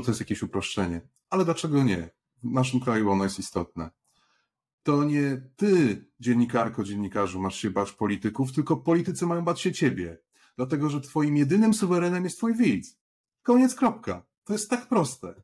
to jest jakieś uproszczenie, ale dlaczego nie? W naszym kraju ono jest istotne. To nie ty, dziennikarko, dziennikarzu, masz się bać polityków, tylko politycy mają bać się ciebie. Dlatego, że twoim jedynym suwerenem jest twój widz. Koniec, kropka. To jest tak proste.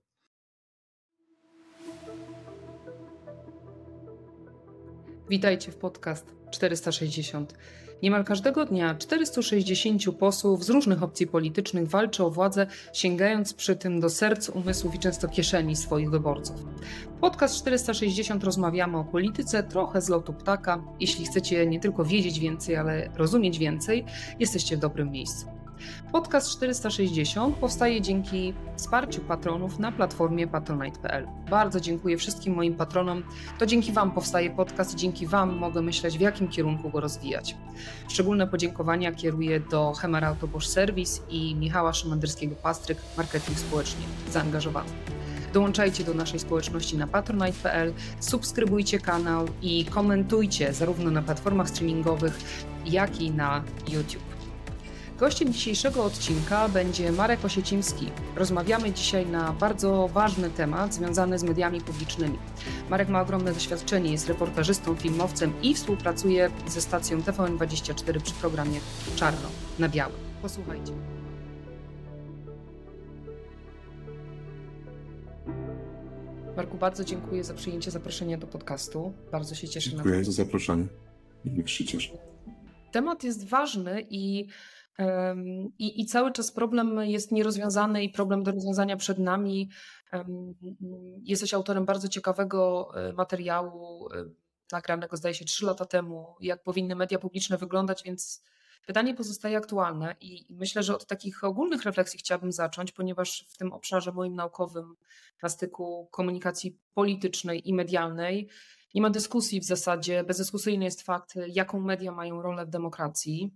Witajcie w podcast 460. Niemal każdego dnia 460 posłów z różnych opcji politycznych walczy o władzę, sięgając przy tym do serc, umysłów i często kieszeni swoich wyborców. Podcast 460 rozmawiamy o polityce trochę z lotu ptaka. Jeśli chcecie nie tylko wiedzieć więcej, ale rozumieć więcej, jesteście w dobrym miejscu. Podcast 460 powstaje dzięki wsparciu patronów na platformie patronite.pl. Bardzo dziękuję wszystkim moim patronom. To dzięki Wam powstaje podcast i dzięki Wam mogę myśleć, w jakim kierunku go rozwijać. Szczególne podziękowania kieruję do Hemera Autobosz Service i Michała Szymandyrskiego-Pastryk, marketing społecznie zaangażowany. Dołączajcie do naszej społeczności na patronite.pl, subskrybujcie kanał i komentujcie zarówno na platformach streamingowych, jak i na YouTube. Gościem dzisiejszego odcinka będzie Marek Osiecimski. Rozmawiamy dzisiaj na bardzo ważny temat związany z mediami publicznymi. Marek ma ogromne doświadczenie, jest reportażystą, filmowcem i współpracuje ze stacją TVN24 przy programie Czarno na Białym. Posłuchajcie. Marku, bardzo dziękuję za przyjęcie zaproszenia do podcastu. Bardzo się cieszę. Dziękuję za zaproszenie. Również się cieszę. Temat jest ważny i i, I, cały czas problem jest nierozwiązany i problem do rozwiązania przed nami. Jesteś autorem bardzo ciekawego e, materiału, e, nagranego zdaje się trzy lata temu, jak powinny media publiczne wyglądać, więc pytanie pozostaje aktualne i myślę, że od takich ogólnych refleksji chciałabym zacząć, ponieważ w tym obszarze moim naukowym, na styku komunikacji politycznej i medialnej, nie ma dyskusji w zasadzie. Bezdyskusyjny jest fakt, jaką media mają rolę w demokracji.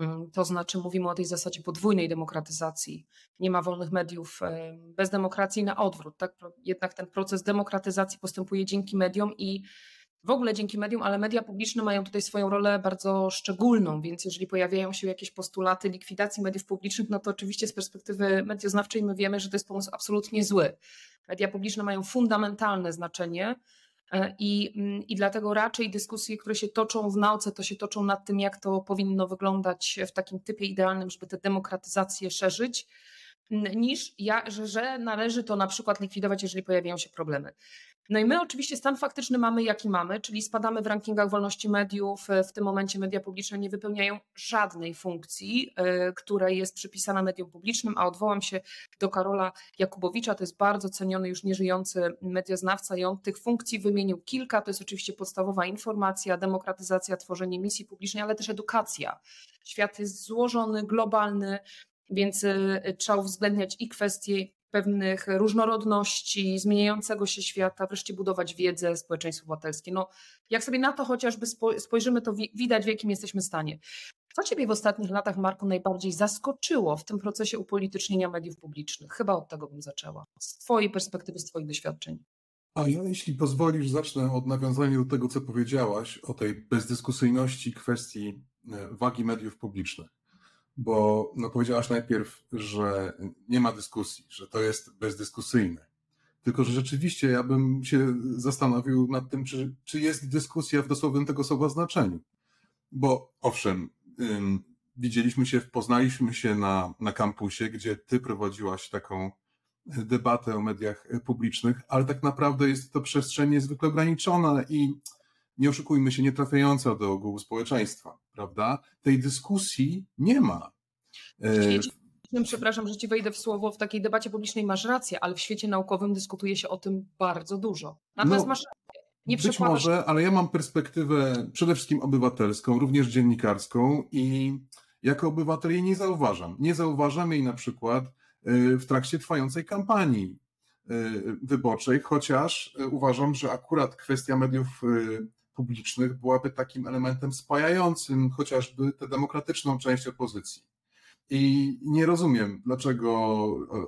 Mm, to znaczy mówimy o tej zasadzie podwójnej demokratyzacji. Nie ma wolnych mediów bez demokracji na odwrót. Tak? Jednak ten proces demokratyzacji postępuje dzięki mediom i w ogóle dzięki mediom, ale media publiczne mają tutaj swoją rolę bardzo szczególną, więc jeżeli pojawiają się jakieś postulaty likwidacji mediów publicznych, no to oczywiście z perspektywy medioznawczej my wiemy, że to jest pomysł absolutnie zły. Media publiczne mają fundamentalne znaczenie I, mm, I dlatego raczej dyskusje, które się toczą w nauce, to się toczą nad tym, jak to powinno wyglądać w takim typie idealnym, żeby tę demokratyzację szerzyć, niż ja, że, że należy to na przykład likwidować, jeżeli pojawiają się problemy. No i my oczywiście stan faktyczny mamy jaki mamy, czyli spadamy w rankingach wolności mediów. W tym momencie media publiczne nie wypełniają żadnej funkcji, e, która jest przypisana mediom publicznym, a odwołam się do Karola Jakubowicza, to jest bardzo ceniony już nieżyjący medioznawca i on tych funkcji wymienił kilka. To jest oczywiście podstawowa informacja, demokratyzacja, tworzenie misji publicznej, ale też edukacja. Świat jest złożony, globalny, więc e, trzeba uwzględniać i kwestie pewnych różnorodności, zmieniającego się świata, wreszcie budować wiedzę, społeczeństwo obywatelskie. No, jak sobie na to chociażby spojrzymy, to widać, w jakim jesteśmy stanie. Co Ciebie w ostatnich latach, Marku, najbardziej zaskoczyło w tym procesie upolitycznienia mediów publicznych? Chyba od tego bym zaczęła. Z Twojej perspektywy, z Twoich doświadczeń. A ja, jeśli pozwolisz, zacznę od nawiązania do tego, co powiedziałaś o tej bezdyskusyjności kwestii e, wagi mediów publicznych bo no, powiedziałaś najpierw, że nie ma dyskusji, że to jest bezdyskusyjne. Tylko, że rzeczywiście ja bym się zastanowił nad tym, czy, czy jest dyskusja w dosłownym tego słowa znaczeniu. Bo owszem, ym, widzieliśmy się, poznaliśmy się na, na kampusie, gdzie ty prowadziłaś taką debatę o mediach publicznych, ale tak naprawdę jest to przestrzeń niezwykle ograniczona i nie oszukujmy się, nie trafiająca do ogółu społeczeństwa, prawda? Tej dyskusji nie ma. E, przepraszam, że ci wejdę w słowo, w takiej debacie publicznej masz rację, ale w świecie naukowym dyskutuje się o tym bardzo dużo. Natomiast no, masz rację. Nie być może, ale ja mam perspektywę przede wszystkim obywatelską, również dziennikarską i jako obywatel jej nie zauważam. Nie zauważam jej na przykład e, w trakcie trwającej kampanii e, wyborczej, chociaż uważam, że akurat kwestia mediów publicznych byłaby takim elementem spajającym chociażby tę demokratyczną część opozycji. I nie rozumiem, dlaczego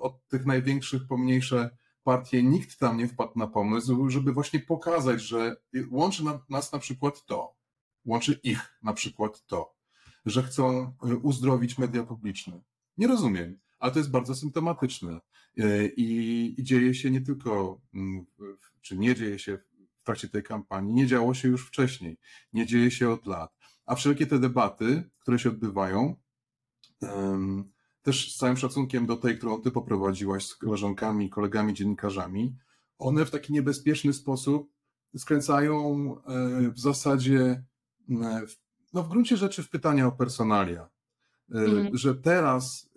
od tych największych po mniejsze partie nikt tam nie wpadł na pomysł, żeby właśnie pokazać, że łączy nas na przykład to, łączy ich na przykład to, że chcą uzdrowić media publiczne. Nie rozumiem. ale to jest bardzo symptomatyczne. I, i dzieje się nie tylko, mm, czy nie dzieje się w trakcie tej kampanii, nie działo się już wcześniej, nie dzieje się od lat. A wszelkie te debaty, które się odbywają, też z całym szacunkiem do tej, którą ty poprowadziłaś z koleżankami, kolegami, dziennikarzami, one w taki niebezpieczny sposób skręcają e, w zasadzie, e, no w gruncie rzeczy w pytania o personalia. Mm. Że teraz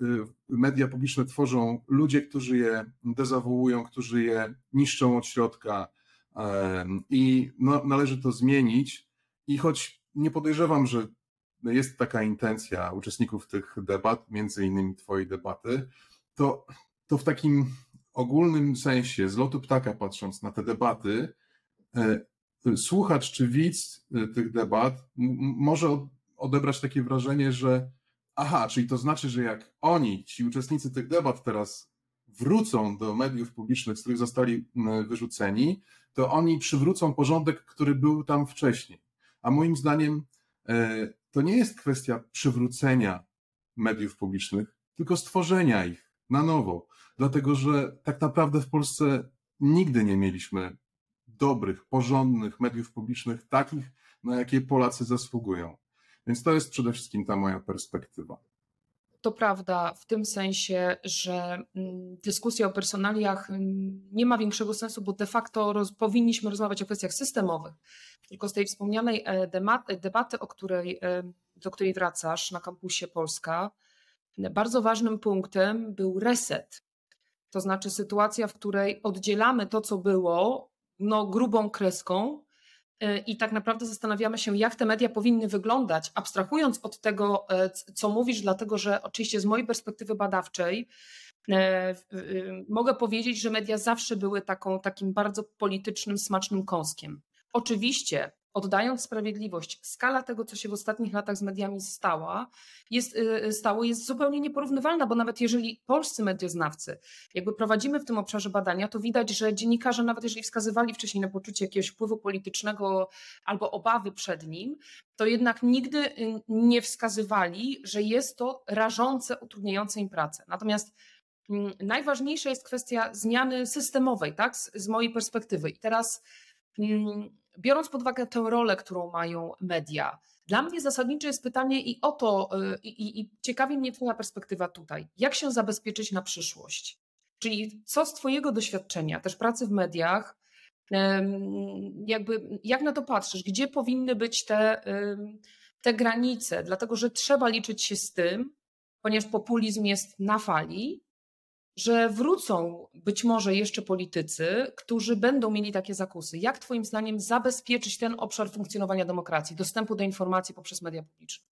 media publiczne tworzą ludzie, którzy je dezawuują, którzy je niszczą od środka i no, należy to zmienić. I choć nie podejrzewam, że jest taka intencja uczestników tych debat, między innymi Twojej debaty, to, to w takim ogólnym sensie, z lotu ptaka patrząc na te debaty, e, słuchacz czy widz e, tych debat może odebrać takie wrażenie, że aha, czyli to znaczy, że jak oni, ci uczestnicy tych debat teraz wrócą do mediów publicznych, z których zostali wyrzuceni, to oni przywrócą porządek, który był tam wcześniej. A moim zdaniem e, to nie jest kwestia przywrócenia mediów publicznych, tylko stworzenia ich na nowo. Dlatego, że tak naprawdę w Polsce nigdy nie mieliśmy dobrych, porządnych mediów publicznych, takich, na jakie Polacy zasługują. Więc to jest przede wszystkim ta moja perspektywa. To prawda w tym sensie, że mm, dyskusja o personaliach mm, nie ma większego sensu, bo de facto roz, powinniśmy rozmawiać o kwestiach systemowych. Tylko z tej wspomnianej e, debaty, o której, e, do której wracasz na kampusie Polska, bardzo ważnym punktem był reset. To znaczy sytuacja, w której oddzielamy to, co było, no, grubą kreską i tak naprawdę zastanawiamy się, jak te media powinny wyglądać, abstrahując od tego, e, co mówisz, dlatego że oczywiście z mojej perspektywy badawczej e, mogę powiedzieć, że media zawsze były taką, takim bardzo politycznym, smacznym kąskiem. Oczywiście oddając sprawiedliwość, skala tego, co się w ostatnich latach z mediami stała, jest, y, stało, jest zupełnie nieporównywalna, bo nawet jeżeli polscy medioznawcy jakby prowadzimy w tym obszarze badania, to widać, że dziennikarze, nawet jeżeli wskazywali wcześniej na poczucie jakiegoś wpływu politycznego albo obawy przed nim, to jednak nigdy y, nie wskazywali, że jest to rażące, utrudniające im pracę. Natomiast mm, najważniejsza jest kwestia zmiany systemowej, tak, z, z mojej perspektywy. I teraz mm, biorąc pod uwagę tę rolę, którą mają media, dla mnie zasadnicze jest pytanie i o to, y, i, i ciekawi mnie Twoja perspektywa tutaj. Jak się zabezpieczyć na przyszłość? Czyli co z Twojego doświadczenia, też pracy w mediach, jakby jak na to patrzysz? Gdzie powinny być te, te granice? Dlatego, że trzeba liczyć się z tym, ponieważ populizm jest na fali, że wrócą być może jeszcze politycy, którzy będą mieli takie zakusy. Jak Twoim zdaniem zabezpieczyć ten obszar funkcjonowania demokracji, dostępu do informacji poprzez media publiczne?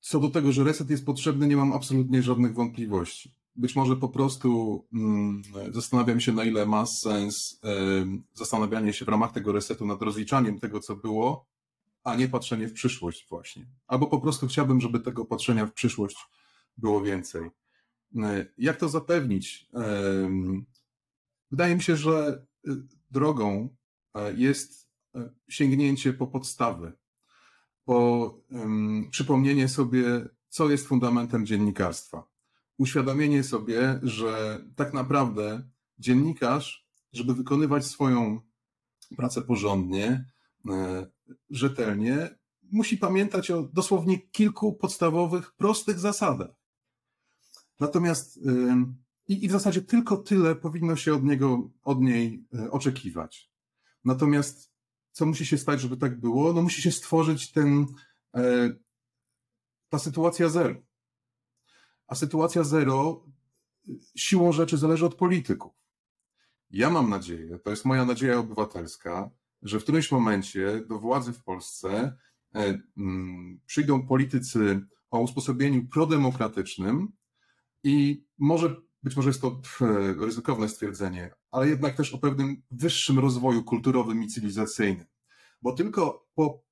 Co do tego, że reset jest potrzebny, nie mam absolutnie żadnych wątpliwości. Być może po prostu hmm, zastanawiam się, na ile ma sens zastanawianie się w ramach tego resetu nad rozliczaniem tego, co było, a nie patrzenie w przyszłość właśnie. Albo po prostu chciałbym, żeby tego patrzenia w przyszłość było więcej. E, jak to zapewnić? Wydaje mi się, że e, drogą e, jest sięgnięcie po podstawy, po przypomnienie sobie, co jest fundamentem dziennikarstwa. Uświadomienie sobie, że tak naprawdę dziennikarz, żeby wykonywać swoją pracę porządnie, rzetelnie, musi pamiętać o dosłownie kilku podstawowych, prostych zasadach. Natomiast i, i w zasadzie tylko tyle powinno się od niego, od niej e, oczekiwać. Natomiast co musi się stać, żeby tak było? No musi się stworzyć ten, e, ta sytuacja zero. A sytuacja zero e, siłą rzeczy zależy od polityków. Ja mam nadzieję, to jest moja nadzieja obywatelska, że w którymś momencie do władzy w Polsce przyjdą politycy o usposobieniu prodemokratycznym, i może, być może jest to ryzykowne stwierdzenie, ale jednak też o pewnym wyższym rozwoju kulturowym i cywilizacyjnym. Bo tylko po,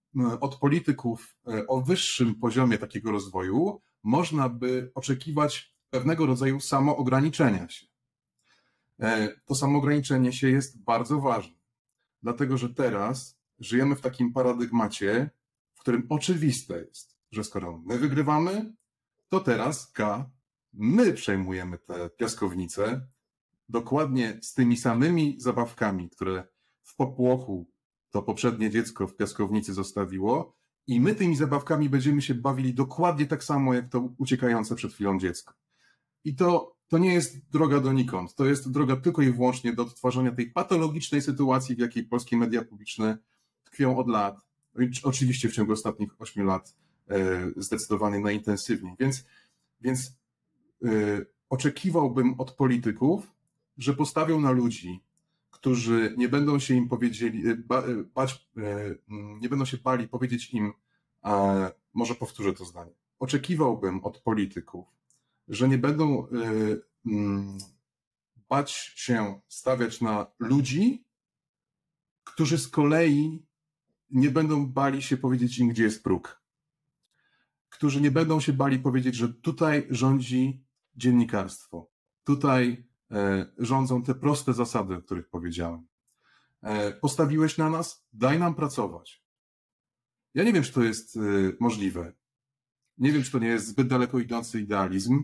od polityków e, o wyższym poziomie takiego rozwoju można by oczekiwać pewnego rodzaju samoograniczenia się. E, to samoograniczenie się jest bardzo ważne, dlatego że teraz żyjemy w takim paradygmacie, w którym oczywiste jest, że skoro my wygrywamy, to teraz K, my przejmujemy te piaskownice dokładnie z tymi samymi zabawkami, które w popłochu to poprzednie dziecko w piaskownicy zostawiło i my tymi zabawkami będziemy się bawili dokładnie tak samo, jak to uciekające przed chwilą dziecko. I to, to nie jest droga donikąd, to jest droga tylko i wyłącznie do odtwarzania tej patologicznej sytuacji, w jakiej polskie media publiczne tkwią od lat, oczywiście w ciągu ostatnich ośmiu lat e, zdecydowanie najintensywniej. Więc, więc oczekiwałbym od polityków, że postawią na ludzi, którzy nie będą się im powiedzieli, e, bać, nie będą się bali powiedzieć im, może powtórzę to zdanie. Oczekiwałbym od polityków, że nie będą bać się stawiać na ludzi, którzy z kolei nie będą bali się powiedzieć im, gdzie jest próg. Którzy nie będą się bali powiedzieć, że tutaj rządzi dziennikarstwo. Tutaj e, rządzą te proste zasady, o których powiedziałem. E, postawiłeś na nas, daj nam pracować. Ja nie wiem, czy to jest e, możliwe. Nie wiem, czy to nie jest zbyt daleko idący idealizm.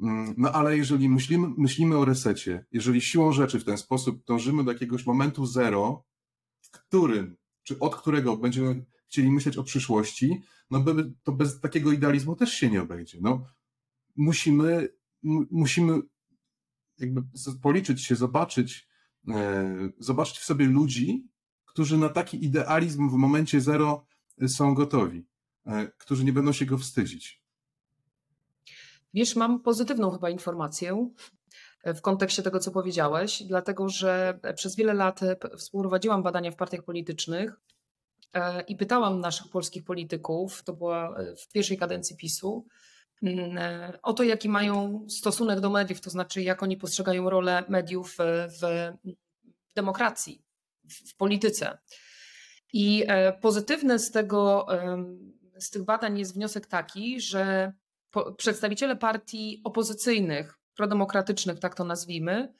Mm, no ale jeżeli myślimy, myślimy o resecie, jeżeli siłą rzeczy w ten sposób dążymy do jakiegoś momentu zero, w którym czy od którego będziemy chcieli myśleć o przyszłości, no to bez takiego idealizmu też się nie obejdzie. No, musimy, musimy jakby policzyć się, zobaczyć, e, zobaczyć w sobie ludzi, którzy na taki idealizm w momencie zero są gotowi, e, którzy nie będą się go wstydzić. Wiesz, mam pozytywną chyba informację w kontekście tego, co powiedziałeś, dlatego że przez wiele lat współprowadziłam badania w partiach politycznych e, i pytałam naszych polskich polityków, to była e, w pierwszej kadencji PiSu, e, o to, jaki mają stosunek do mediów, to znaczy jak oni postrzegają rolę mediów w demokracji, w polityce. I pozytywny z tego, z tych badań jest wniosek taki, że przedstawiciele partii opozycyjnych prodemokratycznych, tak to nazwijmy,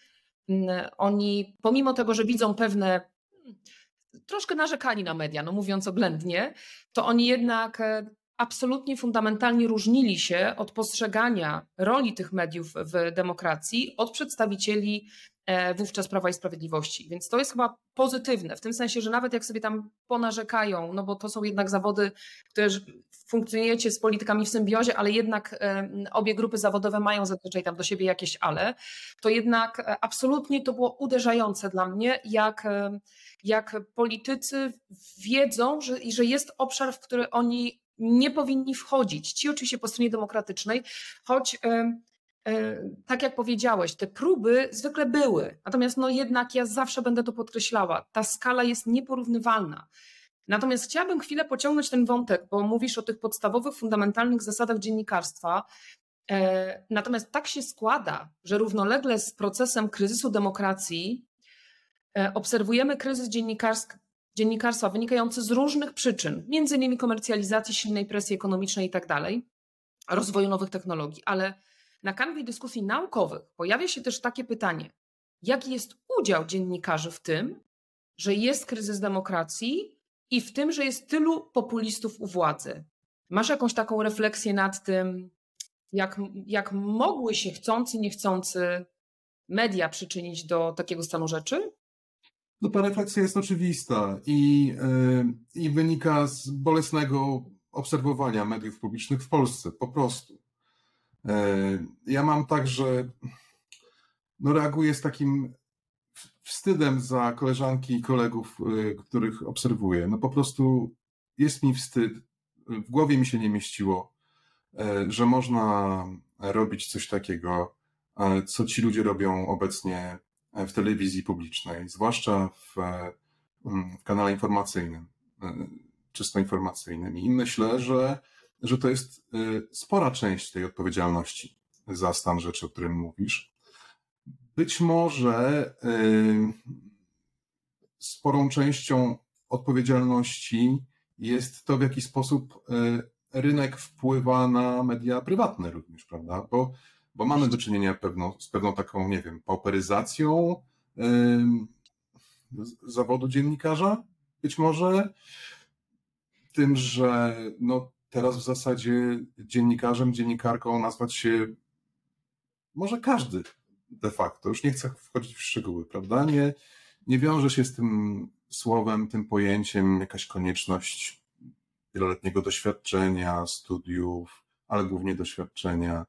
mm, oni pomimo tego, że widzą pewne troszkę narzekali na media, no mówiąc oględnie, to oni jednak e, absolutnie fundamentalnie różnili się od postrzegania roli tych mediów w demokracji od przedstawicieli e, wówczas Prawa i Sprawiedliwości. Więc to jest chyba pozytywne, w tym sensie, że nawet jak sobie tam ponarzekają, no bo to są jednak zawody, które funkcjonujecie z politykami w symbiozie, ale jednak obie grupy zawodowe mają zazwyczaj tam do siebie jakieś ale, to jednak e, absolutnie to było uderzające dla mnie, jak, jak politycy wiedzą, że, że jest obszar, w który oni nie powinni wchodzić. Ci oczywiście po stronie demokratycznej, choć e, tak jak powiedziałeś, te próby zwykle były. Natomiast no jednak ja zawsze będę to podkreślała. Ta skala jest nieporównywalna. Natomiast chciałabym chwilę pociągnąć ten wątek, bo mówisz o tych podstawowych, fundamentalnych zasadach dziennikarstwa. E, natomiast tak się składa, że równolegle z procesem kryzysu demokracji e, obserwujemy kryzys dziennikarstwa wynikający z różnych przyczyn, między innymi komercjalizacji, silnej presji ekonomicznej i tak rozwoju nowych technologii. Ale na kanwie dyskusji naukowych pojawia się też takie pytanie: jaki jest udział dziennikarzy w tym, że jest kryzys demokracji i w tym, że jest tylu populistów u władzy. Masz jakąś taką refleksję nad tym, jak, jak mogły się chcący, niechcący media przyczynić do takiego stanu rzeczy? No ta refleksja jest oczywista i, yy, i wynika z bolesnego obserwowania mediów publicznych w Polsce, po prostu. Yy, ja mam tak, że no reaguję z takim wstydem za koleżanki i kolegów, y, których obserwuję. No po prostu jest mi wstyd. W głowie mi się nie mieściło, że można robić coś takiego, co ci ludzie robią obecnie w telewizji publicznej, zwłaszcza w, mm, w kanale informacyjnym, e, czysto informacyjnym. I myślę, że, że to jest spora część tej odpowiedzialności za stan rzeczy, o którym mówisz. Być może sporą częścią odpowiedzialności jest to, w jaki sposób rynek wpływa na media prywatne również, prawda? Bo, bo mamy do czynienia pewną, z pewną taką, nie wiem, pauperyzacją zawodu dziennikarza, być może tym, że no, teraz w zasadzie dziennikarzem, dziennikarką nazwać się może każdy de facto. Już nie chcę wchodzić w szczegóły, prawda? Nie, nie wiąże się z tym słowem, tym pojęciem jakaś konieczność wieloletniego doświadczenia, studiów, ale głównie doświadczenia.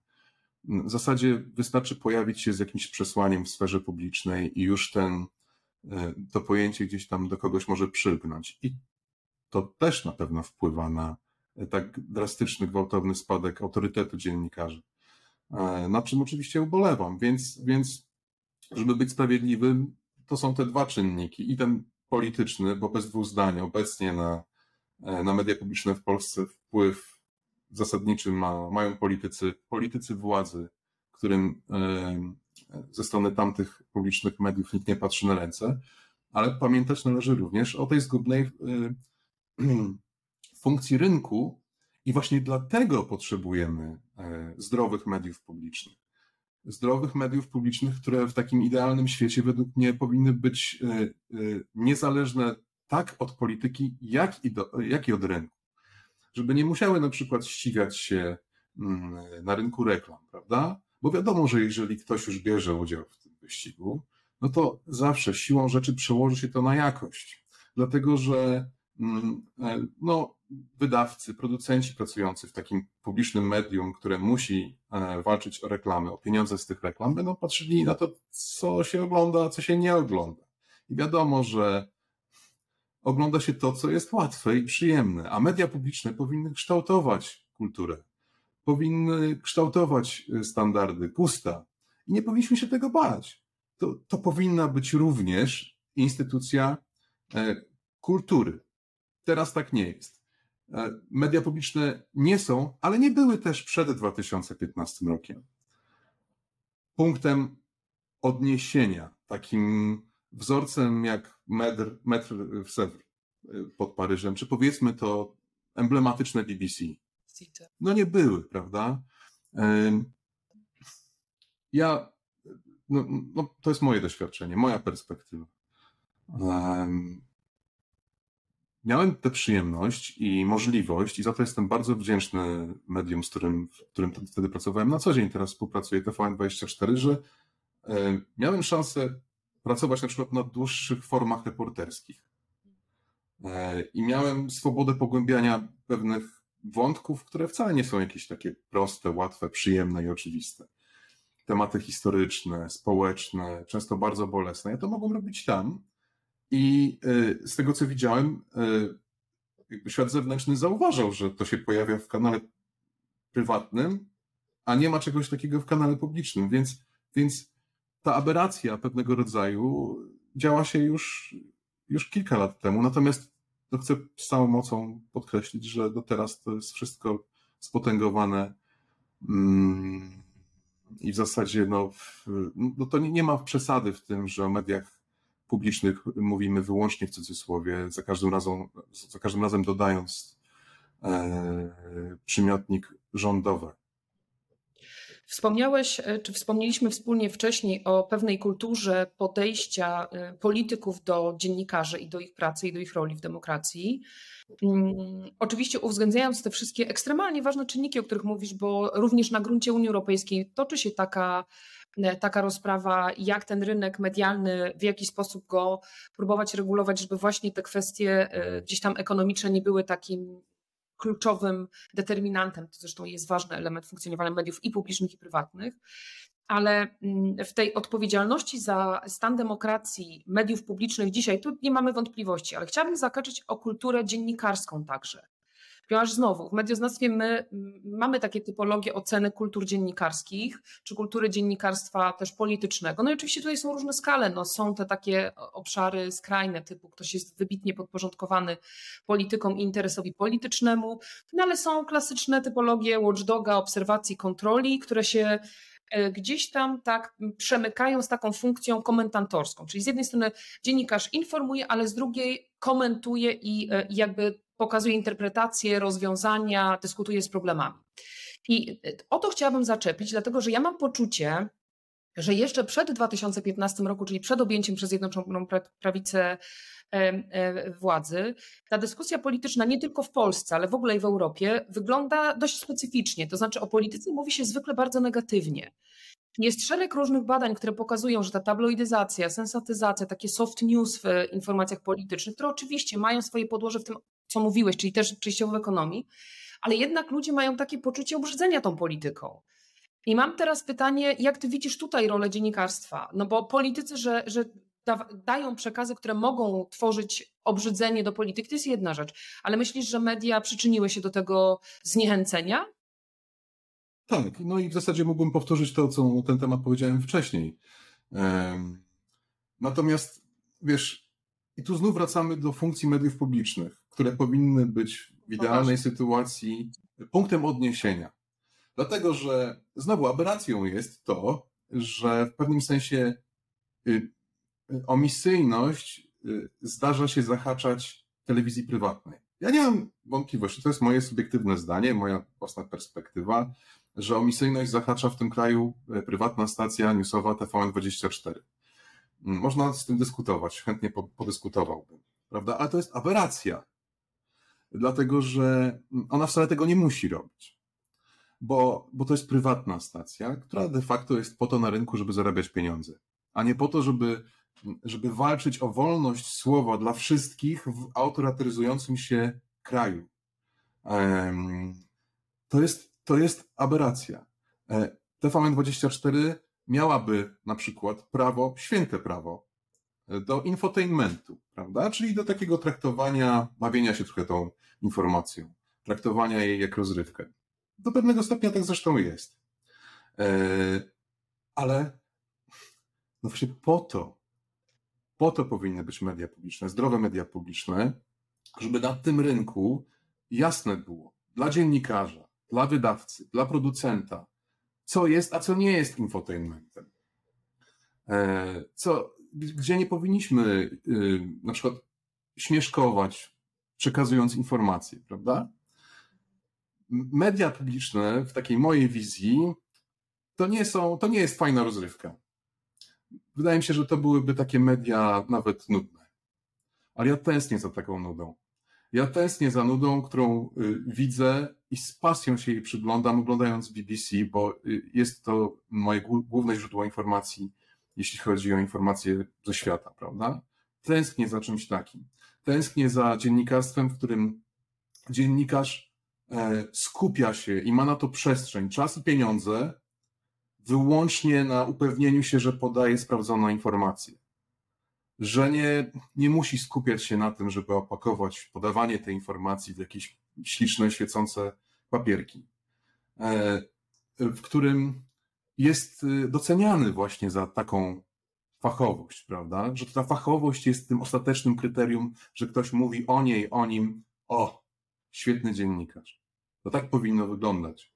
W zasadzie wystarczy pojawić się z jakimś przesłaniem w sferze publicznej i już ten, e, to pojęcie gdzieś tam do kogoś może przylgnąć. I to też na pewno wpływa na tak drastyczny, gwałtowny spadek autorytetu dziennikarzy. E, na czym oczywiście ubolewam. Więc, więc żeby być sprawiedliwym, to są te dwa czynniki. I ten polityczny, bo bez dwóch zdań obecnie na, e, na media publiczne w Polsce wpływ zasadniczy ma, mają politycy, politycy władzy, którym ze strony tamtych publicznych mediów nikt nie patrzy na ręce, ale pamiętać należy również o tej zgubnej funkcji rynku i właśnie dlatego potrzebujemy e, zdrowych mediów publicznych. Zdrowych mediów publicznych, które w takim idealnym świecie według mnie powinny być e, e, niezależne tak od polityki, jak i, do, jak i od rynku. Żeby nie musiały na przykład ścigać się mm, na rynku reklam, prawda? Bo wiadomo, że jeżeli ktoś już bierze udział w tym wyścigu, no to zawsze siłą rzeczy przełoży się to na jakość. Dlatego, że mm, no, wydawcy, producenci pracujący w takim publicznym medium, które musi e, walczyć o reklamy, o pieniądze z tych reklam, będą patrzyli na to, co się ogląda, a co się nie ogląda. I wiadomo, że ogląda się to, co jest łatwe i przyjemne, a media publiczne powinny kształtować kulturę, powinny kształtować e, standardy, gusta i nie powinniśmy się tego bać. To, to powinna być również instytucja e, kultury. Teraz tak nie jest. E, media publiczne nie są, ale nie były też przed 2015 rokiem. Punktem odniesienia, takim wzorcem jak metr, metr w Sewr e, pod Paryżem, czy powiedzmy to emblematyczne BBC. No nie były, prawda? Ja, no, no to jest moje doświadczenie, moja perspektywa miałem tę przyjemność i możliwość, i za to jestem bardzo wdzięczny medium, z którym, w którym wtedy pracowałem na co dzień, teraz współpracuję TVN24, że e, miałem szansę pracować na przykład na dłuższych formach reporterskich. E, I miałem swobodę pogłębiania pewnych wątków, które wcale nie są jakieś takie proste, łatwe, przyjemne i oczywiste. Tematy historyczne, społeczne, często bardzo bolesne. Ja to mogłem robić tam, i y, z tego, co widziałem, y, świat zewnętrzny zauważał, że to się pojawia w kanale prywatnym, a nie ma czegoś takiego w kanale publicznym. Więc, więc ta aberracja pewnego rodzaju działa się już, już kilka lat temu. Natomiast to chcę z całą mocą podkreślić, że do teraz to jest wszystko spotęgowane. Mm, I w zasadzie no, no to nie, nie ma przesady w tym, że o mediach publicznych mówimy wyłącznie w cudzysłowie, za każdym razem, za każdym razem dodając e, przymiotnik rządowe. Wspomniałeś, e, czy wspomnieliśmy wspólnie wcześniej o pewnej kulturze podejścia e, polityków do dziennikarzy i do ich pracy i do ich roli w demokracji. Mm, oczywiście uwzględniając te wszystkie ekstremalnie ważne czynniki, o których mówisz, bo również na gruncie Unii Europejskiej toczy się taka E, taka rozprawa, jak ten rynek medialny, w jaki sposób go próbować regulować, żeby właśnie te kwestie gdzieś tam ekonomiczne nie były takim kluczowym determinantem. To zresztą jest ważny element funkcjonowania mediów i publicznych, i prywatnych. Ale mm, w tej odpowiedzialności za stan demokracji mediów publicznych dzisiaj, tu nie mamy wątpliwości, ale chciałabym zakończyć o kulturę dziennikarską także. Ponieważ znowu w medioznawstwie my mamy takie typologie oceny kultur dziennikarskich, czy kultury dziennikarstwa też politycznego. No i oczywiście tutaj są różne skale. No, są te takie obszary skrajne, typu ktoś jest wybitnie podporządkowany politykom i interesowi politycznemu, no ale są klasyczne typologie watchdoga, obserwacji, kontroli, które się e, gdzieś tam tak przemykają z taką funkcją komentatorską. Czyli z jednej strony dziennikarz informuje, ale z drugiej komentuje i e, jakby pokazuje interpretacje, rozwiązania, dyskutuje z problemami. I o to chciałabym zaczepić, dlatego że ja mam poczucie, że jeszcze przed 2015 roku, czyli przed objęciem przez Zjednoczoną Prawicę e, władzy, ta dyskusja polityczna nie tylko w Polsce, ale w ogóle i w Europie wygląda dość specyficznie. To znaczy o polityce mówi się zwykle bardzo negatywnie. Jest szereg różnych badań, które pokazują, że ta tabloidyzacja, sensatyzacja, takie soft news w informacjach politycznych, które oczywiście mają swoje podłoże w tym, co mówiłeś, czyli też częściowo w ekonomii, ale jednak ludzie mają takie poczucie obrzydzenia tą polityką. I mam teraz pytanie, jak ty widzisz tutaj rolę dziennikarstwa? No bo politycy, że, że da, dają przekazy, które mogą tworzyć obrzydzenie do polityki, to jest jedna rzecz. Ale myślisz, że media przyczyniły się do tego zniechęcenia? Tak, no i w zasadzie mógłbym powtórzyć to, co ten temat powiedziałem wcześniej. Natomiast wiesz, i tu znów wracamy do funkcji mediów publicznych, które powinny być w idealnej sytuacji punktem odniesienia. Dlatego, że znowu aberracją jest to, że w pewnym sensie y, y, omisyjność y, zdarza się zahaczać telewizji prywatnej. Ja nie mam wątpliwości, to jest moje subiektywne zdanie, moja własna perspektywa, że omisyjność zahacza w tym kraju prywatna stacja newsowa TVN24. Mm, można z tym dyskutować, chętnie podyskutowałbym, prawda? Ale to jest aberracja, dlatego że ona wcale tego nie musi robić bo, bo to jest prywatna stacja, która de facto jest po to na rynku, żeby zarabiać pieniądze, a nie po to, żeby, żeby walczyć o wolność słowa dla wszystkich w autorytaryzującym się kraju. To jest, to jest aberracja. E, TVN24 miałaby na przykład prawo, święte prawo do infotainmentu, prawda? Czyli do takiego traktowania, bawienia się trochę tą informacją, traktowania jej jak rozrywkę. Do pewnego stopnia tak zresztą jest. E, ale no właśnie po to, po to powinny być media publiczne, zdrowe media publiczne, żeby na tym rynku jasne było dla dziennikarza, dla wydawcy, dla producenta, co jest, a co nie jest infotainmentem. E, co, gdzie nie powinniśmy y, na przykład śmieszkować, przekazując informacje, prawda? media publiczne w takiej mojej wizji to nie są, to nie jest fajna rozrywka. Wydaje mi się, że to byłyby takie media nawet nudne. Ale ja tęsknię za taką nudą. Ja tęsknię za nudą, którą y, widzę i z pasją się jej przyglądam, oglądając BBC, bo y, jest to moje główne źródło informacji, jeśli chodzi o informacje ze świata, prawda? Tęsknię za czymś takim. Tęsknię za dziennikarstwem, w którym dziennikarz E, skupia się i ma na to przestrzeń, czas i pieniądze wyłącznie na upewnieniu się, że podaje sprawdzoną informację. Że nie, nie musi skupiać się na tym, żeby opakować podawanie tej informacji w jakieś śliczne, świecące papierki, e, w którym jest y, doceniany właśnie za taką fachowość, prawda? Że ta fachowość jest tym ostatecznym kryterium, że ktoś mówi o niej, o nim, o, świetny dziennikarz. To tak powinno wyglądać.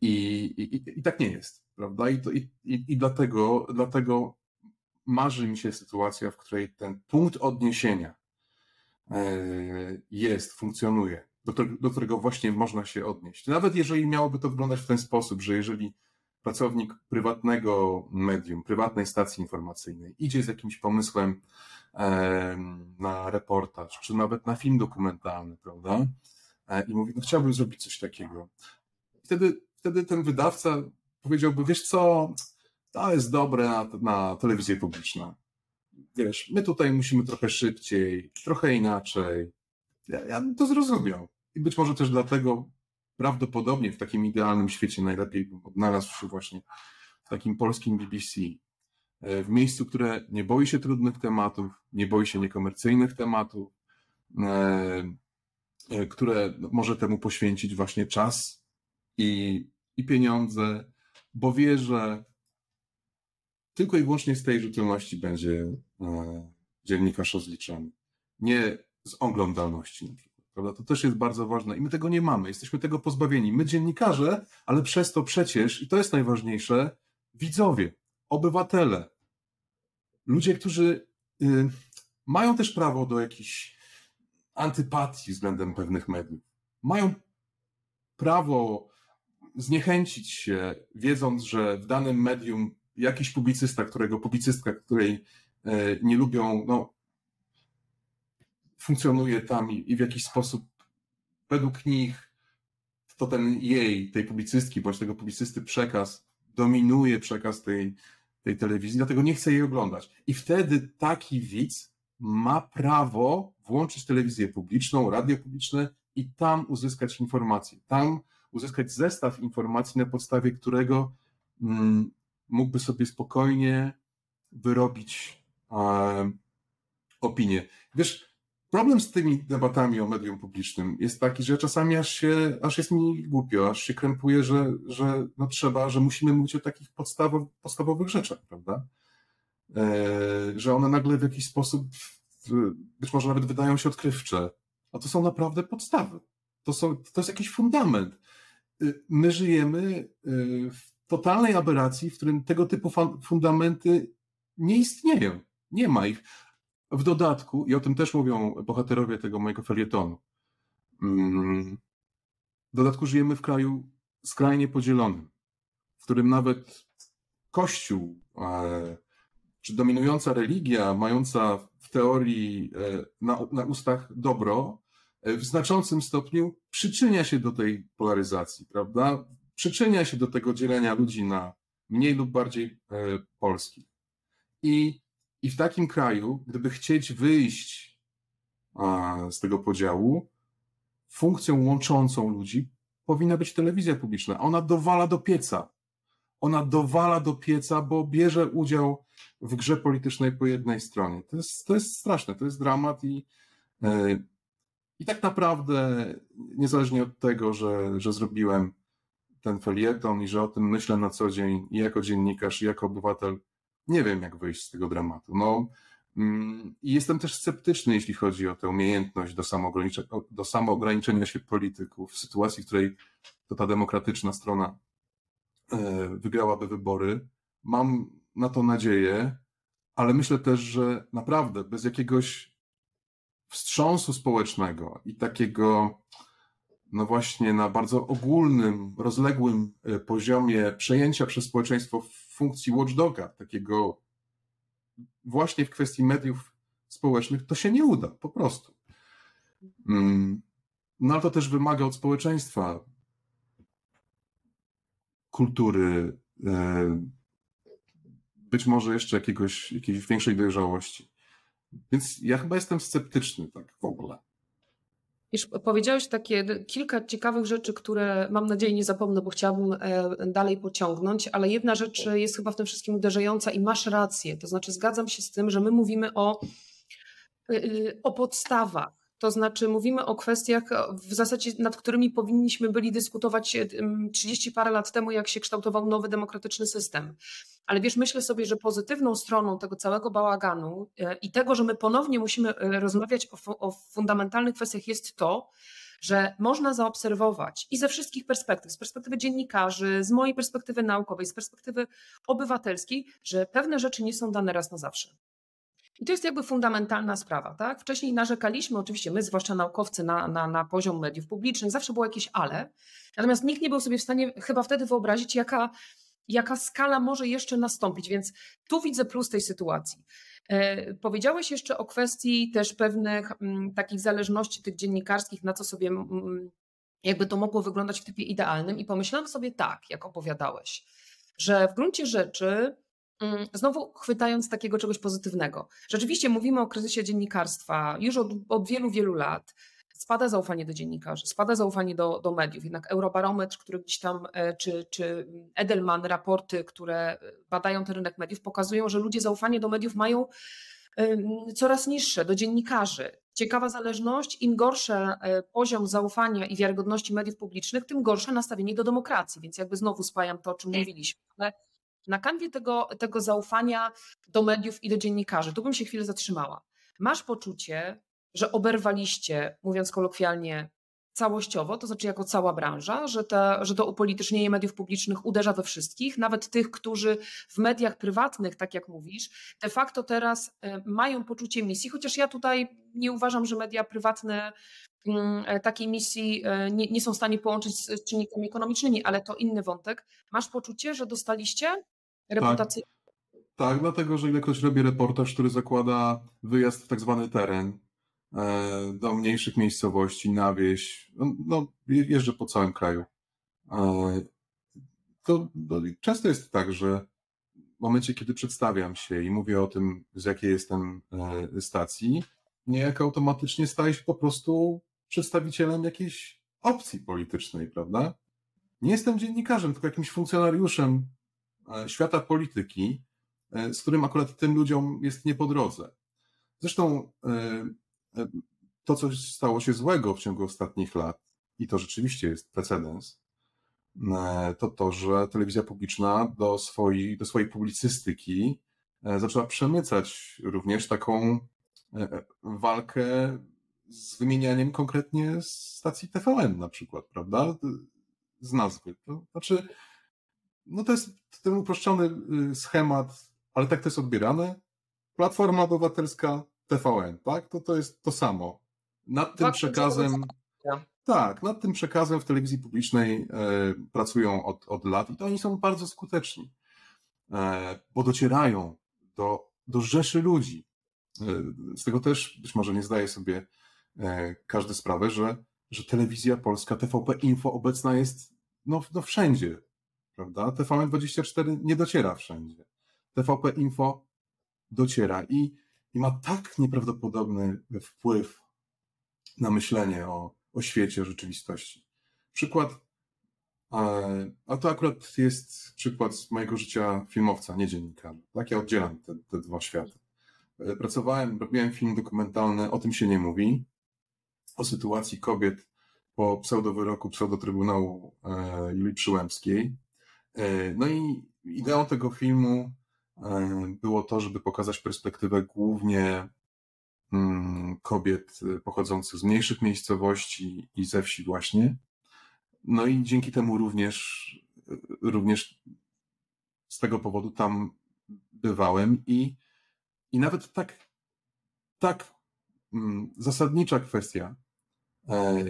I, i, i tak nie jest, prawda? I, to, i, i dlatego, dlatego marzy mi się sytuacja, w której ten punkt odniesienia e, jest, funkcjonuje, do, do którego właśnie można się odnieść. Nawet jeżeli miałoby to wyglądać w ten sposób, że jeżeli pracownik prywatnego medium, prywatnej stacji informacyjnej idzie z jakimś pomysłem na reportaż, czy nawet na film dokumentalny, prawda? E, I mówi, no chciałbym zrobić coś takiego. Wtedy, wtedy ten wydawca powiedziałby, wiesz co, to jest dobre na, na telewizję publiczną. Wiesz, my tutaj musimy trochę szybciej, trochę inaczej. Ja, ja bym to zrozumiał. I być może też dlatego prawdopodobnie w takim idealnym świecie najlepiej bym odnalazł się właśnie w takim polskim BBC. E, w miejscu, które nie boi się trudnych tematów, nie boi się niekomercyjnych tematów, e, które może temu poświęcić właśnie czas i, i pieniądze, bo wie, że tylko i wyłącznie z tej rzetelności będzie e, dziennikarz rozliczany. Nie z oglądalności na przykład. Prawda? To też jest bardzo ważne i my tego nie mamy. Jesteśmy tego pozbawieni. My dziennikarze, ale przez to przecież, i to jest najważniejsze, widzowie, obywatele, ludzie, którzy y, mają też prawo do jakiejś antypatii względem pewnych mediów. Mają prawo zniechęcić się, wiedząc, że w danym medium jakiś publicysta, którego publicystka, której e, nie lubią, no, funkcjonuje tam i, w jakiś sposób według nich to ten jej, tej publicystki, bądź tego publicysty przekaz dominuje przekaz tej, tej telewizji, dlatego nie chce jej oglądać. I wtedy taki widz ma prawo włączyć telewizję publiczną, radio publiczne i tam uzyskać informacje, tam uzyskać zestaw informacji, na podstawie którego mm, mógłby sobie spokojnie wyrobić e, opinię. Wiesz, problem z tymi debatami o medium publicznym jest taki, że czasami aż, się, aż jest mi głupio, aż się krępuje, że, że no trzeba, że musimy mówić o takich podstawow, podstawowych rzeczach, prawda? E, że one nagle w jakiś sposób być może nawet wydają się odkrywcze, a to są naprawdę podstawy. To, są, to jest jakiś fundament. Y, my żyjemy y, w totalnej aberracji, w którym tego typu fundamenty nie istnieją. Nie ma ich. W dodatku, i o tym też mówią bohaterowie tego mojego felietonu, mm, w dodatku żyjemy w kraju skrajnie podzielonym, w którym nawet Kościół, e, czy dominująca religia, mająca w teorii e, na, na ustach dobro, e, w znaczącym stopniu przyczynia się do tej polaryzacji, prawda? Przyczynia się do tego dzielenia ludzi na mniej lub bardziej polskich. I i w takim kraju, gdyby chcieć wyjść z tego podziału, funkcją łączącą ludzi powinna być telewizja publiczna. Ona dowala do pieca. Ona dowala do pieca, bo bierze udział w grze politycznej po jednej stronie. To jest, to jest straszne, to jest dramat i, e, i tak naprawdę, niezależnie od tego, że, że zrobiłem ten felieton i że o tym myślę na co dzień i jako dziennikarz, i jako obywatel, nie wiem, jak wyjść z tego dramatu. No, mm, i jestem też sceptyczny, jeśli chodzi o tę umiejętność do, do samoograniczenia się polityków w sytuacji, w której to ta demokratyczna strona e, wygrałaby wybory. Mam na to nadzieję, ale myślę też, że naprawdę bez jakiegoś wstrząsu społecznego i takiego, no właśnie, na bardzo ogólnym, rozległym e, poziomie przejęcia przez społeczeństwo funkcji watchdoga, takiego właśnie w kwestii mediów społecznych, to się nie uda, po prostu. Mm, no ale to też wymaga od społeczeństwa kultury, e, być może jeszcze jakiegoś, jakiejś większej dojrzałości. Więc ja chyba jestem sceptyczny tak w ogóle. Wiesz, powiedziałeś takie kilka ciekawych rzeczy, które mam nadzieję nie zapomnę, bo chciałabym e, dalej pociągnąć, ale jedna rzecz jest chyba w tym wszystkim uderzająca i masz rację. To znaczy, zgadzam się z tym, że my mówimy o, e, e, o podstawach to znaczy mówimy o kwestiach w zasadzie, nad którymi powinniśmy byli dyskutować 30 parę lat temu, jak się kształtował nowy demokratyczny system. Ale wiesz, myślę sobie, że pozytywną stroną tego całego bałaganu e, i tego, że my ponownie musimy e, rozmawiać o, o fundamentalnych kwestiach jest to, że można zaobserwować i ze wszystkich perspektyw, z perspektywy dziennikarzy, z mojej perspektywy naukowej, z perspektywy obywatelskiej, że pewne rzeczy nie są dane raz na zawsze. I to jest jakby fundamentalna sprawa. Tak? Wcześniej narzekaliśmy, oczywiście my, zwłaszcza naukowcy, na, na, na poziom mediów publicznych, zawsze było jakieś ale. Natomiast nikt nie był sobie w stanie chyba wtedy wyobrazić, jaka, jaka skala może jeszcze nastąpić. Więc tu widzę plus tej sytuacji. E, powiedziałeś jeszcze o kwestii też pewnych m, mm, takich zależności tych dziennikarskich, na co sobie m, mm, jakby to mogło wyglądać w typie idealnym, i pomyślałam sobie tak, jak opowiadałeś, że w gruncie rzeczy Mm, znowu chwytając takiego czegoś pozytywnego. Rzeczywiście mówimy o kryzysie dziennikarstwa już od, od wielu, wielu lat. Spada zaufanie do dziennikarzy, spada zaufanie do, do mediów. Jednak Eurobarometr, który gdzieś tam, e, czy, czy Edelman, raporty, które badają ten rynek mediów, pokazują, że ludzie zaufanie do mediów mają coraz niższe, do dziennikarzy. Ciekawa zależność, im gorszy e, poziom zaufania i wiarygodności mediów publicznych, tym gorsze nastawienie do demokracji. Więc jakby znowu spajam to, o czym mówiliśmy. Ale na kanwie tego, tego zaufania do mediów i do dziennikarzy, tu bym się chwilę zatrzymała. Masz poczucie, że oberwaliście, mówiąc kolokwialnie, całościowo, to znaczy jako cała branża, że, ta, że to upolitycznienie mediów publicznych uderza we wszystkich, nawet tych, którzy w mediach prywatnych, tak jak mówisz, de facto teraz e, mają poczucie misji, chociaż ja tutaj nie uważam, że media prywatne mm, e, takiej misji e, nie, nie są w stanie połączyć z czynnikami ekonomicznymi, ale to inny wątek. Masz poczucie, że dostaliście reputacyjny. Tak, tak, dlatego, że ilekroć robię reportaż, który zakłada wyjazd w tak zwany teren, e, do mniejszych miejscowości, na wieś, no, no jeżdżę po całym kraju. E, to, to często jest tak, że w momencie, kiedy przedstawiam się i mówię o tym, z jakiej jestem e, stacji, niejako automatycznie staję się po prostu przedstawicielem jakiejś opcji politycznej, prawda? Nie jestem dziennikarzem, tylko jakimś funkcjonariuszem świata polityki, e, z którym akurat tym ludziom jest nie po drodze. Zresztą to, co stało się złego w ciągu ostatnich lat, i to rzeczywiście jest precedens, E, to to, że telewizja publiczna do swojej, do swojej publicystyki e, zaczęła przemycać również taką e, walkę z wymienianiem konkretnie stacji TVN na przykład, prawda? Z nazwy. To znaczy, no to jest ten uproszczony y, schemat, ale tak to jest odbierane. Platforma Obywatelska TVN, tak? To, to jest to samo. Nad tym przekazem tak, nad tym przekazem w telewizji publicznej e, pracują od, od lat i to oni są bardzo skuteczni, e, bo docierają do, do rzeszy ludzi. E, z tego też być może nie zdaje sobie e, każdy sprawę, że, że telewizja polska, TVP Info obecna jest no, no wszędzie, prawda? TVN24 nie dociera wszędzie. TVP Info dociera i, i ma tak nieprawdopodobny wpływ na myślenie o, o świecie, o rzeczywistości. Przykład, a to akurat jest przykład z mojego życia filmowca, nie dziennikarza. Tak, ja oddzielam te, te dwa światy. E, pracowałem, robiłem film dokumentalny, o tym się nie mówi, o sytuacji kobiet po pseudowyroku pseudotrybunału e, Julii Przyłębskiej. E, no i ideą tego filmu było to, żeby pokazać perspektywę głównie Mm, kobiet y, pochodzących z mniejszych miejscowości i ze wsi właśnie. No i dzięki temu również, również z tego powodu tam bywałem i, i nawet tak, tak mm, zasadnicza kwestia, e,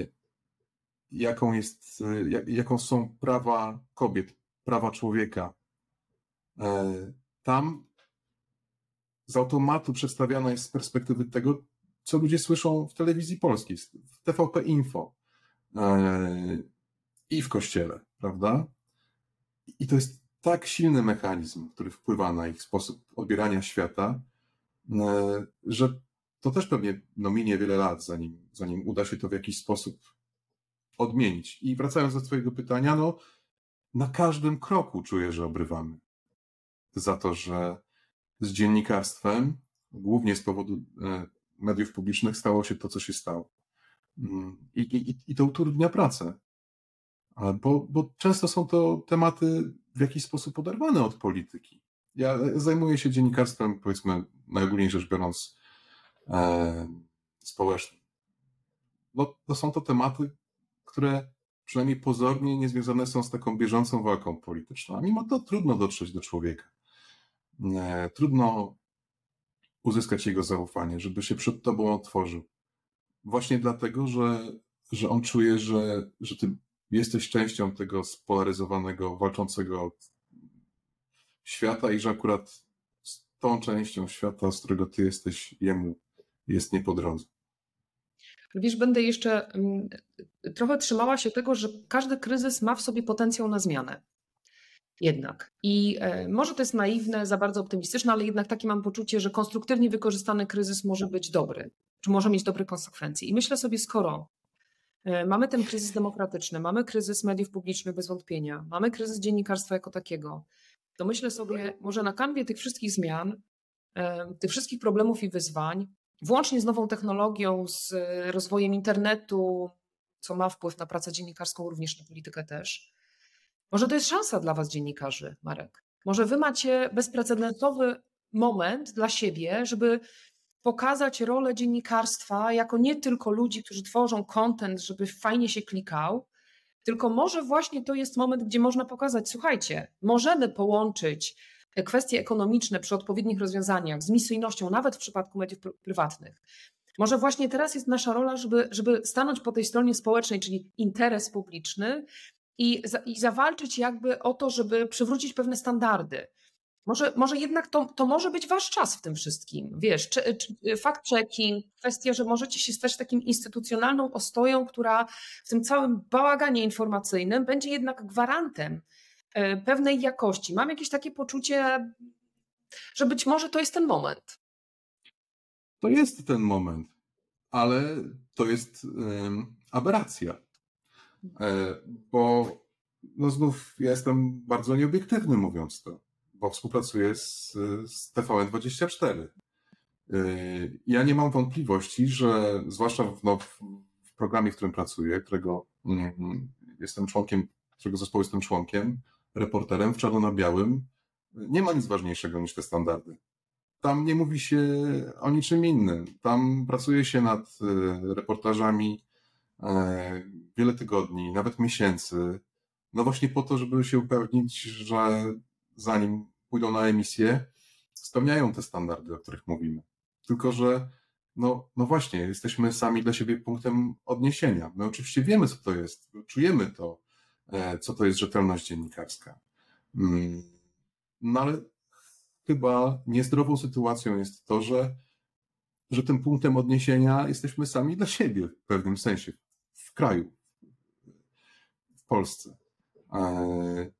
jaką jest, jaką są prawa kobiet, prawa człowieka. E, tam z automatu przedstawiana jest z perspektywy tego, co ludzie słyszą w telewizji polskiej, w TVP Info e, i w kościele, prawda? I to jest tak silny mechanizm, który wpływa na ich sposób odbierania świata, e, że to też pewnie no, minie wiele lat, zanim, zanim uda się to w jakiś sposób odmienić. I wracając do Twojego pytania, no, na każdym kroku czuję, że obrywamy. Za to, że z dziennikarstwem, głównie z powodu e, mediów publicznych, stało się to, co się stało. Mm, I, i, i to utrudnia pracę. Bo, bo często są to tematy w jakiś sposób oderwane od polityki. Ja zajmuję się dziennikarstwem, powiedzmy, najogólniej rzecz biorąc, e, społecznym. No, to są to tematy, które przynajmniej pozornie nie związane są z taką bieżącą walką polityczną, a mimo to trudno dotrzeć do człowieka. E, trudno uzyskać jego zaufanie, żeby się przed tobą otworzył. Właśnie dlatego, że, że on czuje, że, że ty jesteś częścią tego spolaryzowanego, walczącego świata i że akurat z tą częścią świata, z którego ty jesteś, jemu jest nie po drodze. Wiesz, będę jeszcze mm, trochę trzymała się tego, że każdy kryzys ma w sobie potencjał na zmianę jednak. I e, może to jest naiwne, za bardzo optymistyczne, ale jednak takie mam poczucie, że konstruktywnie wykorzystany kryzys może być dobry, czy może mieć dobre konsekwencje. I myślę sobie, skoro e, mamy ten kryzys demokratyczny, mamy kryzys mediów publicznych bez wątpienia, mamy kryzys dziennikarstwa jako takiego, to myślę sobie, może na kanwie tych wszystkich zmian, e, tych wszystkich problemów i wyzwań, włącznie z nową technologią, z rozwojem internetu, co ma wpływ na pracę dziennikarską, również na politykę też, może to jest szansa dla Was, dziennikarzy, Marek. Może Wy macie bezprecedensowy moment dla siebie, żeby pokazać rolę dziennikarstwa jako nie tylko ludzi, którzy tworzą content, żeby fajnie się klikał, tylko może właśnie to jest moment, gdzie można pokazać, słuchajcie, możemy połączyć kwestie ekonomiczne przy odpowiednich rozwiązaniach z misyjnością, nawet w przypadku mediów prywatnych. Może właśnie teraz jest nasza rola, żeby, żeby stanąć po tej stronie społecznej, czyli interes publiczny, i, i zawalczyć jakby o to, żeby przywrócić pewne standardy. Może, może jednak to, to może być wasz czas w tym wszystkim. Wiesz, czy, fact-checking, kwestia, że możecie się stać takim instytucjonalną ostoją, która w tym całym bałaganie informacyjnym będzie jednak gwarantem pewnej jakości. Mam jakieś takie poczucie, że być może to jest ten moment. To jest ten moment, ale to jest aberracja. E, bo no znów ja jestem bardzo nieobiektywny mówiąc to bo współpracuję z, z TVN24. Y, ja nie mam wątpliwości, że zwłaszcza w, no, w programie, w którym pracuję, którego mm, jestem członkiem, którego zespołu jestem członkiem, reporterem w czarno na białym, nie ma nic ważniejszego niż te standardy. Tam nie mówi się o niczym innym. Tam pracuje się nad y, reportażami e, wiele tygodni, nawet miesięcy. No właśnie po to, żeby się upewnić, że zanim pójdą na emisję, spełniają te standardy, o których mówimy. Tylko, że no, no właśnie, jesteśmy sami dla siebie punktem odniesienia. My oczywiście wiemy, co to jest, czujemy to, e, co to jest rzetelność dziennikarska. Mm, no ale chyba niezdrową sytuacją jest to, że, że tym punktem odniesienia jesteśmy sami dla siebie w pewnym sensie, w kraju, w Polsce. E,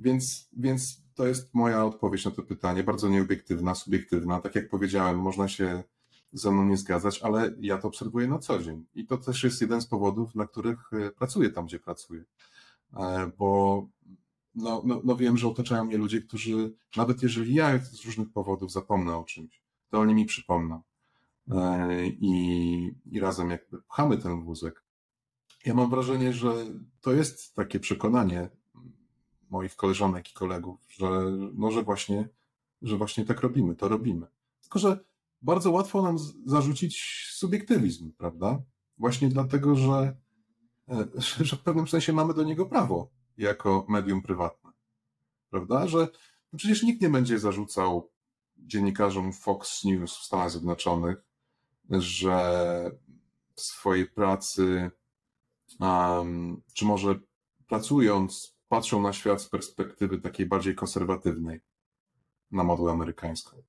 więc, więc to jest moja odpowiedź na to pytanie, bardzo nieobiektywna, subiektywna. Tak jak powiedziałem, można się ze mną nie zgadzać, ale ja to obserwuję na co dzień. I to też jest jeden z powodów, dla których e, pracuję tam, gdzie pracuję. E, bo no, no, no wiem, że otaczają mnie ludzie, którzy, nawet jeżeli ja z różnych powodów zapomnę o czymś, to oni mi przypomną. E, I, i razem jakby pchamy ten wózek. Ja mam wrażenie, że to jest takie przekonanie moich koleżanek i kolegów, że, no, że, właśnie, że właśnie tak robimy, to robimy. Tylko, że bardzo łatwo nam zarzucić subiektywizm, prawda? Właśnie dlatego, że, że w pewnym sensie mamy do niego prawo jako medium prywatne, prawda? Że no przecież nikt nie będzie zarzucał dziennikarzom Fox News w Stanach Zjednoczonych, że w swojej pracy, um, czy może pracując patrzą na świat z perspektywy takiej bardziej konserwatywnej, na modłę amerykańską.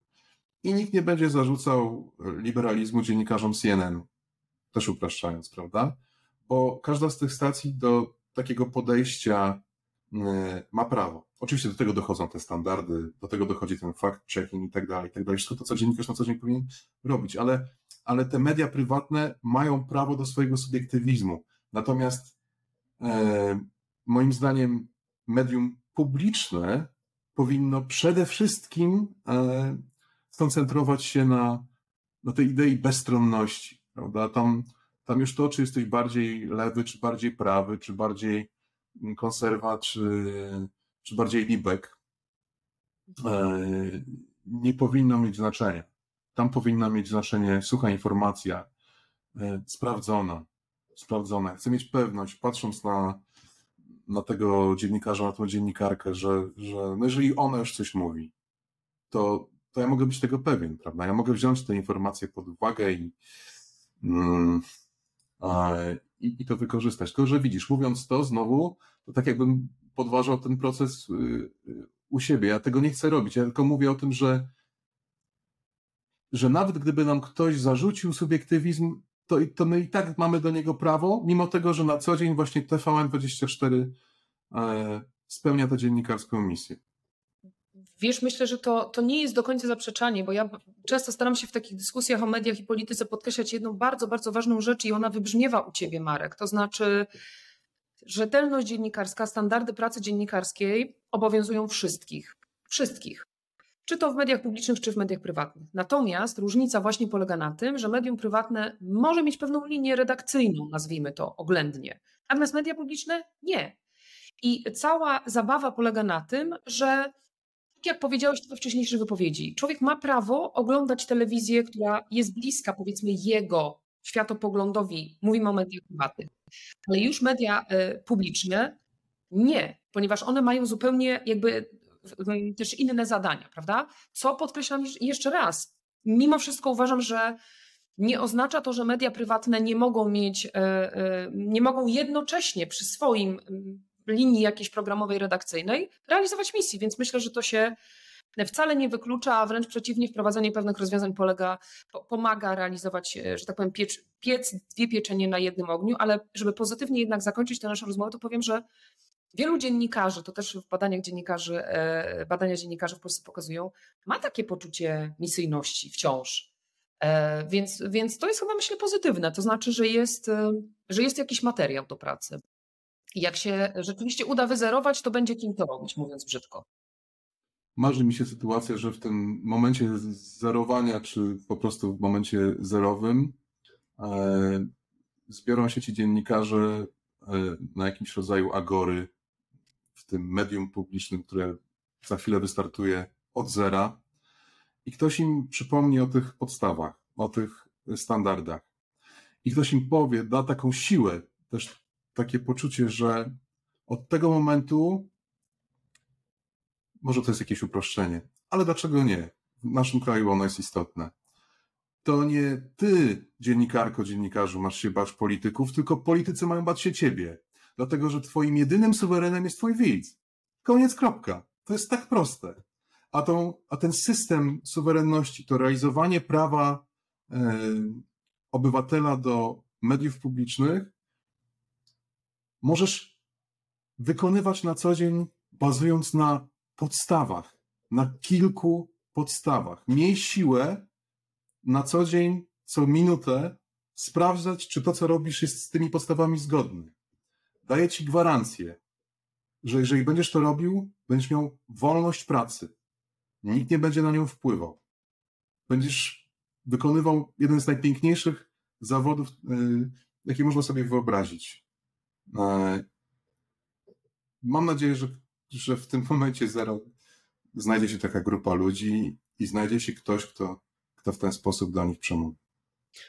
I nikt nie będzie zarzucał liberalizmu dziennikarzom CNN, też upraszczając, prawda? Bo każda z tych stacji do takiego podejścia e, ma prawo. Oczywiście do tego dochodzą te standardy, do tego dochodzi ten fact-checking i tak dalej, i tak dalej. Wszystko to, co dziennikarz na co dzień powinien robić, ale, ale te media prywatne mają prawo do swojego subiektywizmu. Natomiast e, moim zdaniem medium publiczne powinno przede wszystkim e, skoncentrować się na, na tej idei bezstronności, prawda? Tam, tam już to, czy jesteś bardziej lewy, czy bardziej prawy, czy bardziej konserwa, czy, czy bardziej libek, e, nie powinno mieć znaczenia. Tam powinna mieć znaczenie sucha informacja, e, sprawdzona, sprawdzona. Chcę mieć pewność, patrząc na na tego dziennikarza, na tą dziennikarkę, że, że no jeżeli ona już coś mówi, to, to ja mogę być tego pewien, prawda? Ja mogę wziąć te informacje pod uwagę i, mm, i, i, to wykorzystać. Tylko, że widzisz, mówiąc to znowu, to tak jakbym podważał ten proces y, y, u siebie. Ja tego nie chcę robić. Ja tylko mówię o tym, że, że nawet gdyby nam ktoś zarzucił subiektywizm, to, to my i tak mamy do niego prawo, mimo tego, że na co dzień właśnie TVN24 e, spełnia tę dziennikarską misję. Wiesz, myślę, że to, to nie jest do końca zaprzeczanie, bo ja często staram się w takich dyskusjach o mediach i polityce podkreślać jedną bardzo, bardzo ważną rzecz i ona wybrzmiewa u ciebie, Marek. To znaczy, rzetelność dziennikarska, standardy pracy dziennikarskiej obowiązują wszystkich. Wszystkich czy to w mediach publicznych, czy w mediach prywatnych. Natomiast różnica właśnie polega na tym, że medium prywatne może mieć pewną linię redakcyjną, nazwijmy to oględnie, natomiast media publiczne nie. I cała zabawa polega na tym, że jak powiedziałeś we wcześniejszej wypowiedzi, człowiek ma prawo oglądać telewizję, która jest bliska, powiedzmy, jego światopoglądowi. Mówimy o mediach prywatnych. Ale już media y, publiczne nie, ponieważ one mają zupełnie jakby też inne zadania, prawda? Co podkreślam jeszcze raz, mimo wszystko uważam, że nie oznacza to, że media prywatne nie mogą mieć, e, e, nie mogą jednocześnie przy swoim linii jakiejś programowej, redakcyjnej realizować misji, więc myślę, że to się wcale nie wyklucza, a wręcz przeciwnie, wprowadzenie pewnych rozwiązań polega, pomaga realizować, e, że tak powiem, piec, piec dwie pieczenie na jednym ogniu, ale żeby pozytywnie jednak zakończyć tę naszą rozmowę, to powiem, że wielu dziennikarzy, to też w badaniach dziennikarzy, e, badania dziennikarzy w Polsce pokazują, ma takie poczucie misyjności wciąż. E, więc, więc to jest chyba myślę pozytywne, to znaczy, że jest, że jest jakiś materiał do pracy. Jak się rzeczywiście uda wyzerować, to będzie kim to robić, mówiąc brzydko marzy mi się sytuacja, że w tym momencie zerowania, czy po prostu w momencie zerowym, e, zbiorą się ci dziennikarze e, na jakimś rodzaju agory w tym medium publicznym, które za chwilę wystartuje od zera i ktoś im przypomni o tych podstawach, o tych standardach. I ktoś im powie, da taką siłę, też takie poczucie, że od tego momentu może to jest jakieś uproszczenie, ale dlaczego nie? W naszym kraju ono jest istotne. To nie ty, dziennikarko, dziennikarzu, masz się bać polityków, tylko politycy mają bać się ciebie. Dlatego, że twoim jedynym suwerenem jest twój widz. Koniec, kropka. To jest tak proste. A, tą, a ten system suwerenności, to realizowanie prawa e, obywatela do mediów publicznych, możesz wykonywać na co dzień, bazując na podstawach, na kilku podstawach. Miej siłę na co dzień, co minutę sprawdzać, czy to, co robisz, jest z tymi podstawami zgodne. Daję ci gwarancję, że jeżeli będziesz to robił, będziesz miał wolność pracy. Nikt nie będzie na nią wpływał. Będziesz wykonywał jeden z najpiękniejszych zawodów, y, jakie można sobie wyobrazić. E, mam nadzieję, że że w tym momencie zero znajdzie się taka grupa ludzi i znajdzie się ktoś, kto, kto w ten sposób do nich przemówi.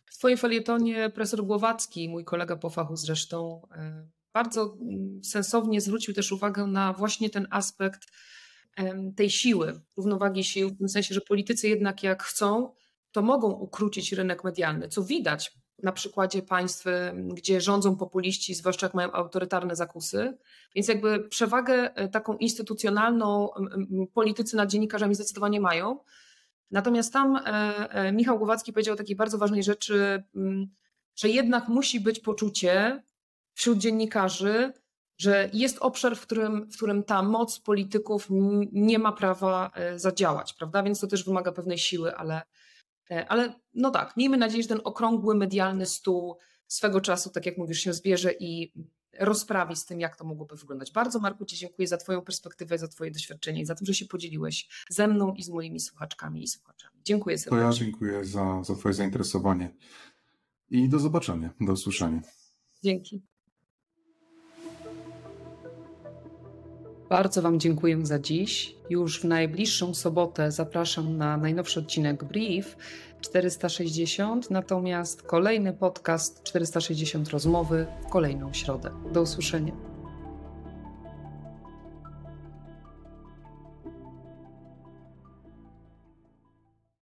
W Twoim felietonie profesor Głowacki, mój kolega po fachu zresztą, e, bardzo mm, sensownie zwrócił też uwagę na właśnie ten aspekt tej siły, równowagi sił, w tym sensie, że politycy jednak jak chcą, to mogą ukrócić rynek medialny, co widać na przykładzie państw, gdzie rządzą populiści, zwłaszcza jak mają autorytarne zakusy. Więc jakby przewagę e, taką instytucjonalną politycy nad dziennikarzami zdecydowanie mają. Natomiast tam e, e, Michał Głowacki powiedział o takiej bardzo ważnej rzeczy, że jednak musi być poczucie wśród dziennikarzy, że jest obszar, w którym, w którym ta moc polityków nie ma prawa zadziałać, prawda? Więc to też wymaga pewnej siły, ale, ale no tak, miejmy nadzieję, że ten okrągły medialny stół swego czasu, tak jak mówisz, się zbierze i rozprawi z tym, jak to mogłoby wyglądać. Bardzo Marku Ci dziękuję za Twoją perspektywę, za Twoje doświadczenie i za to, że się podzieliłeś ze mną i z moimi słuchaczkami i słuchaczami. Dziękuję serdecznie. To ja dziękuję za, za Twoje zainteresowanie i do zobaczenia, do usłyszenia. Dzięki. Bardzo Wam dziękuję za dziś. Już w najbliższą sobotę zapraszam na najnowszy odcinek Brief 460, natomiast kolejny podcast 460 rozmowy w kolejną środę. Do usłyszenia.